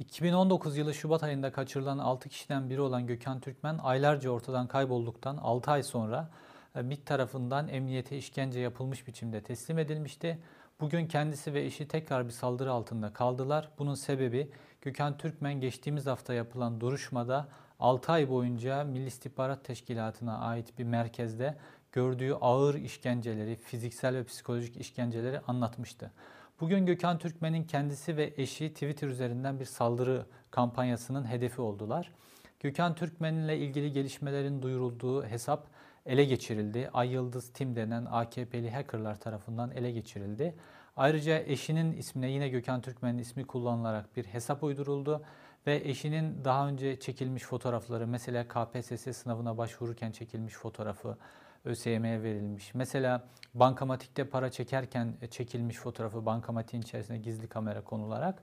2019 yılı Şubat ayında kaçırılan 6 kişiden biri olan Gökhan Türkmen aylarca ortadan kaybolduktan 6 ay sonra e, MİT tarafından emniyete işkence yapılmış biçimde teslim edilmişti. Bugün kendisi ve eşi tekrar bir saldırı altında kaldılar. Bunun sebebi Gökhan Türkmen geçtiğimiz hafta yapılan duruşmada 6 ay boyunca Milli İstihbarat Teşkilatı'na ait bir merkezde gördüğü ağır işkenceleri, fiziksel ve psikolojik işkenceleri anlatmıştı. Bugün Gökhan Türkmen'in kendisi ve eşi Twitter üzerinden bir saldırı kampanyasının hedefi oldular. Gökhan Türkmen ile ilgili gelişmelerin duyurulduğu hesap ele geçirildi. Ay Yıldız Tim denen AKP'li hackerlar tarafından ele geçirildi. Ayrıca eşinin ismine yine Gökhan Türkmen'in ismi kullanılarak bir hesap uyduruldu ve eşinin daha önce çekilmiş fotoğrafları mesela KPSS sınavına başvururken çekilmiş fotoğrafı ÖSYM'ye verilmiş. Mesela bankamatikte para çekerken çekilmiş fotoğrafı bankamatiğin içerisine gizli kamera konularak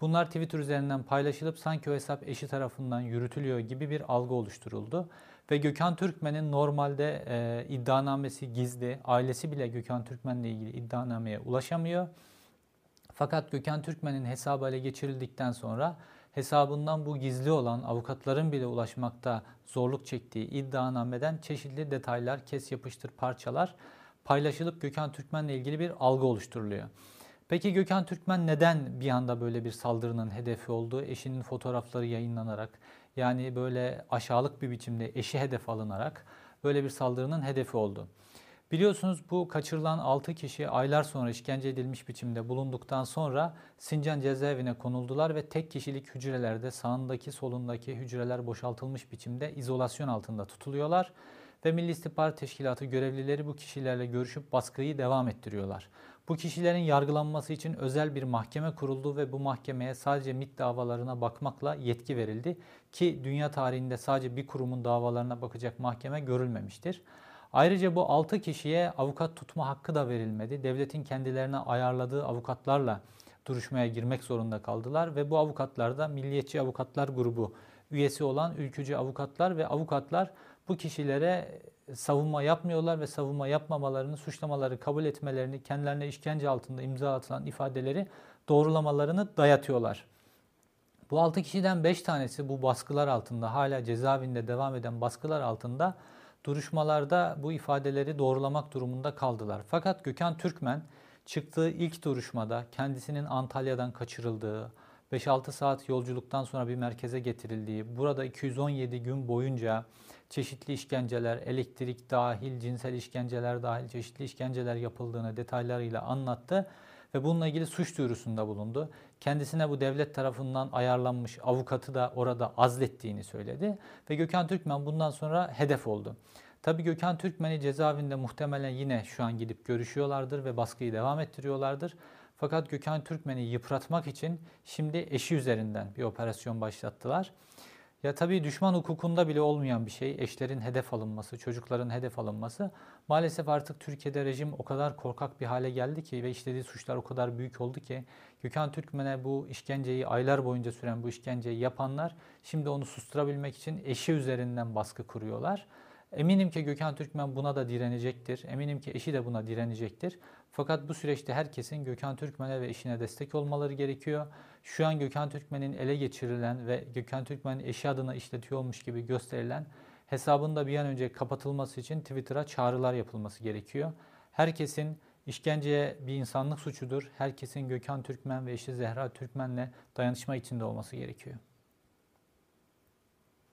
bunlar Twitter üzerinden paylaşılıp sanki o hesap eşi tarafından yürütülüyor gibi bir algı oluşturuldu. Ve Gökhan Türkmen'in normalde e, iddianamesi gizli, ailesi bile Gökhan Türkmen'le ilgili iddianameye ulaşamıyor. Fakat Gökhan Türkmen'in hesabı ele geçirildikten sonra hesabından bu gizli olan avukatların bile ulaşmakta zorluk çektiği iddianameden çeşitli detaylar, kes yapıştır parçalar paylaşılıp Gökhan Türkmen'le ilgili bir algı oluşturuluyor. Peki Gökhan Türkmen neden bir anda böyle bir saldırının hedefi oldu? Eşinin fotoğrafları yayınlanarak yani böyle aşağılık bir biçimde eşi hedef alınarak böyle bir saldırının hedefi oldu. Biliyorsunuz bu kaçırılan 6 kişi aylar sonra işkence edilmiş biçimde bulunduktan sonra Sincan cezaevine konuldular ve tek kişilik hücrelerde sağındaki solundaki hücreler boşaltılmış biçimde izolasyon altında tutuluyorlar ve Milli İstihbarat Teşkilatı görevlileri bu kişilerle görüşüp baskıyı devam ettiriyorlar. Bu kişilerin yargılanması için özel bir mahkeme kuruldu ve bu mahkemeye sadece MIT davalarına bakmakla yetki verildi ki dünya tarihinde sadece bir kurumun davalarına bakacak mahkeme görülmemiştir. Ayrıca bu 6 kişiye avukat tutma hakkı da verilmedi. Devletin kendilerine ayarladığı avukatlarla duruşmaya girmek zorunda kaldılar ve bu avukatlar da Milliyetçi Avukatlar Grubu üyesi olan ülkücü avukatlar ve avukatlar bu kişilere savunma yapmıyorlar ve savunma yapmamalarını, suçlamaları kabul etmelerini, kendilerine işkence altında imza atılan ifadeleri doğrulamalarını dayatıyorlar. Bu 6 kişiden 5 tanesi bu baskılar altında, hala cezaevinde devam eden baskılar altında duruşmalarda bu ifadeleri doğrulamak durumunda kaldılar. Fakat Gökhan Türkmen çıktığı ilk duruşmada kendisinin Antalya'dan kaçırıldığı, 5-6 saat yolculuktan sonra bir merkeze getirildiği, burada 217 gün boyunca çeşitli işkenceler, elektrik dahil, cinsel işkenceler dahil çeşitli işkenceler yapıldığını detaylarıyla anlattı ve bununla ilgili suç duyurusunda bulundu. Kendisine bu devlet tarafından ayarlanmış avukatı da orada azlettiğini söyledi ve Gökhan Türkmen bundan sonra hedef oldu. Tabi Gökhan Türkmen'i cezaevinde muhtemelen yine şu an gidip görüşüyorlardır ve baskıyı devam ettiriyorlardır. Fakat Gökhan Türkmen'i yıpratmak için şimdi eşi üzerinden bir operasyon başlattılar. Ya tabii düşman hukukunda bile olmayan bir şey eşlerin hedef alınması, çocukların hedef alınması. Maalesef artık Türkiye'de rejim o kadar korkak bir hale geldi ki ve işlediği suçlar o kadar büyük oldu ki Gökhan Türkmen'e bu işkenceyi aylar boyunca süren bu işkenceyi yapanlar şimdi onu susturabilmek için eşi üzerinden baskı kuruyorlar. Eminim ki Gökhan Türkmen buna da direnecektir. Eminim ki eşi de buna direnecektir. Fakat bu süreçte herkesin Gökhan Türkmen'e ve eşine destek olmaları gerekiyor. Şu an Gökhan Türkmen'in ele geçirilen ve Gökhan Türkmen'in eşi adına işletiyormuş gibi gösterilen hesabın da bir an önce kapatılması için Twitter'a çağrılar yapılması gerekiyor. Herkesin işkenceye bir insanlık suçudur. Herkesin Gökhan Türkmen ve eşi Zehra Türkmen'le dayanışma içinde olması gerekiyor.